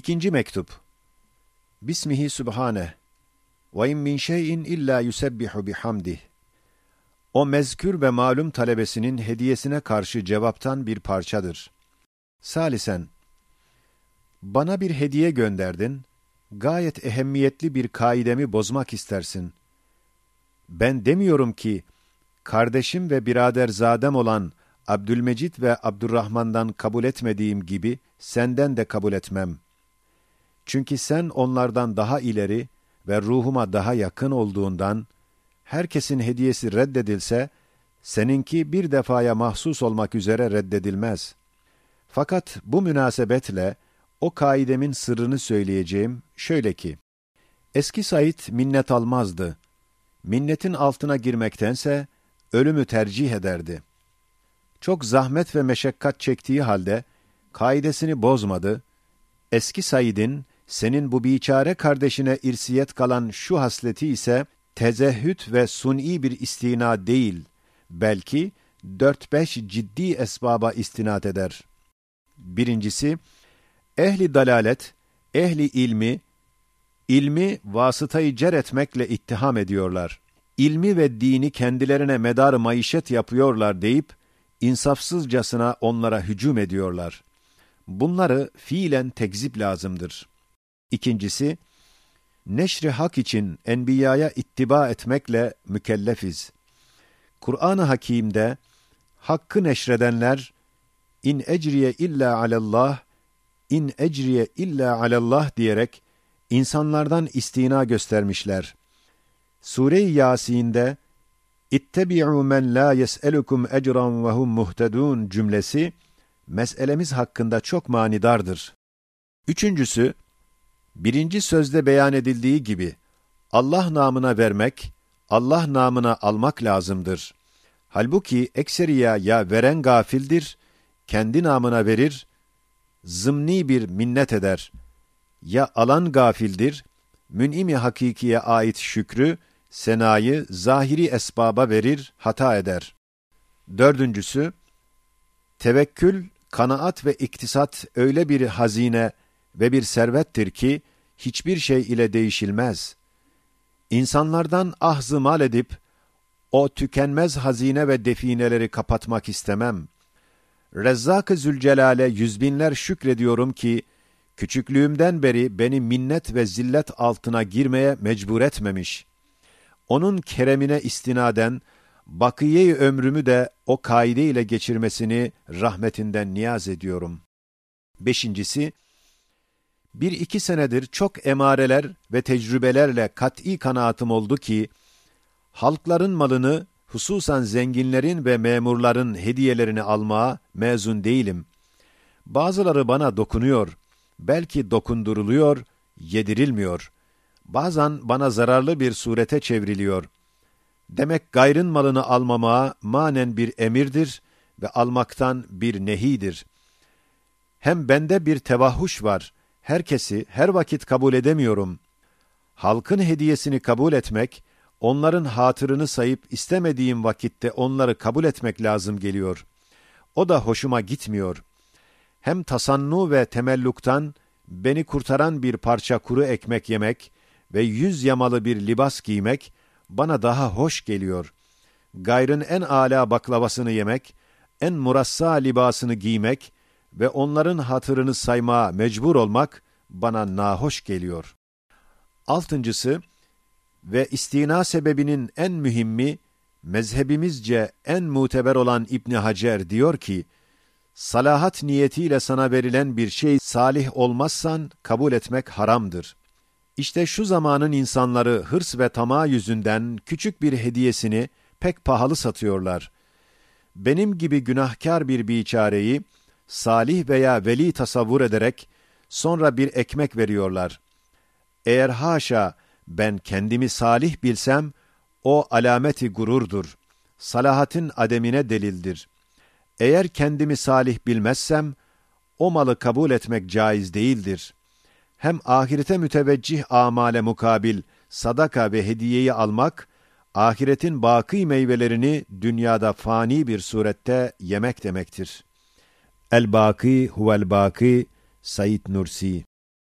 İkinci mektup. Bismihi Sübhane. Ve in min şeyin illa yusebbihu bihamdih. O mezkür ve malum talebesinin hediyesine karşı cevaptan bir parçadır. Salisen. Bana bir hediye gönderdin. Gayet ehemmiyetli bir kaidemi bozmak istersin. Ben demiyorum ki, kardeşim ve biraderzadem olan Abdülmecit ve Abdurrahman'dan kabul etmediğim gibi senden de kabul etmem. Çünkü sen onlardan daha ileri ve ruhuma daha yakın olduğundan, herkesin hediyesi reddedilse, seninki bir defaya mahsus olmak üzere reddedilmez. Fakat bu münasebetle o kaidemin sırrını söyleyeceğim şöyle ki, eski Said minnet almazdı. Minnetin altına girmektense ölümü tercih ederdi. Çok zahmet ve meşakkat çektiği halde kaidesini bozmadı. Eski Said'in senin bu biçare kardeşine irsiyet kalan şu hasleti ise tezehhüt ve suni bir istina değil, belki dört beş ciddi esbaba istinat eder. Birincisi, ehli dalalet, ehli ilmi, ilmi vasıtayı cer etmekle ittiham ediyorlar. İlmi ve dini kendilerine medar maişet yapıyorlar deyip, insafsızcasına onlara hücum ediyorlar. Bunları fiilen tekzip lazımdır. İkincisi, neşri hak için enbiyaya ittiba etmekle mükellefiz. Kur'an-ı Hakîm'de hakkı neşredenler in ecriye illa alallah in ecriye illa alallah diyerek insanlardan istina göstermişler. Sure-i Yasin'de İttebi'u men la yes'elukum ecran ve hum muhtedun cümlesi meselemiz hakkında çok manidardır. Üçüncüsü, birinci sözde beyan edildiği gibi Allah namına vermek, Allah namına almak lazımdır. Halbuki ekseriya ya veren gafildir, kendi namına verir, zımni bir minnet eder. Ya alan gafildir, mün'imi hakikiye ait şükrü, senayı zahiri esbaba verir, hata eder. Dördüncüsü, tevekkül, kanaat ve iktisat öyle bir hazine ve bir servettir ki, hiçbir şey ile değişilmez. İnsanlardan ahzı mal edip, o tükenmez hazine ve defineleri kapatmak istemem. Rezzak-ı Zülcelal'e yüzbinler şükrediyorum ki, küçüklüğümden beri beni minnet ve zillet altına girmeye mecbur etmemiş. Onun keremine istinaden, bakiye ömrümü de o kaide ile geçirmesini rahmetinden niyaz ediyorum. Beşincisi, bir iki senedir çok emareler ve tecrübelerle kat'i kanaatim oldu ki, halkların malını, hususan zenginlerin ve memurların hediyelerini almaya mezun değilim. Bazıları bana dokunuyor, belki dokunduruluyor, yedirilmiyor. Bazen bana zararlı bir surete çevriliyor. Demek gayrın malını almamaya manen bir emirdir ve almaktan bir nehidir. Hem bende bir tevahhuş var.'' Herkesi her vakit kabul edemiyorum. Halkın hediyesini kabul etmek, onların hatırını sayıp istemediğim vakitte onları kabul etmek lazım geliyor. O da hoşuma gitmiyor. Hem tasannu ve temelluktan beni kurtaran bir parça kuru ekmek yemek ve yüz yamalı bir libas giymek bana daha hoş geliyor. Gayrın en âlâ baklavasını yemek, en murassa libasını giymek, ve onların hatırını saymaya mecbur olmak bana nahoş geliyor. Altıncısı ve istina sebebinin en mühimmi, mezhebimizce en muteber olan İbni Hacer diyor ki, salahat niyetiyle sana verilen bir şey salih olmazsan kabul etmek haramdır. İşte şu zamanın insanları hırs ve tamah yüzünden küçük bir hediyesini pek pahalı satıyorlar. Benim gibi günahkar bir biçareyi, salih veya veli tasavvur ederek sonra bir ekmek veriyorlar. Eğer haşa ben kendimi salih bilsem o alameti gururdur. Salahatin ademine delildir. Eğer kendimi salih bilmezsem o malı kabul etmek caiz değildir. Hem ahirete müteveccih amale mukabil sadaka ve hediyeyi almak ahiretin baki meyvelerini dünyada fani bir surette yemek demektir.'' الباقي هو الباقي سيد نورسي.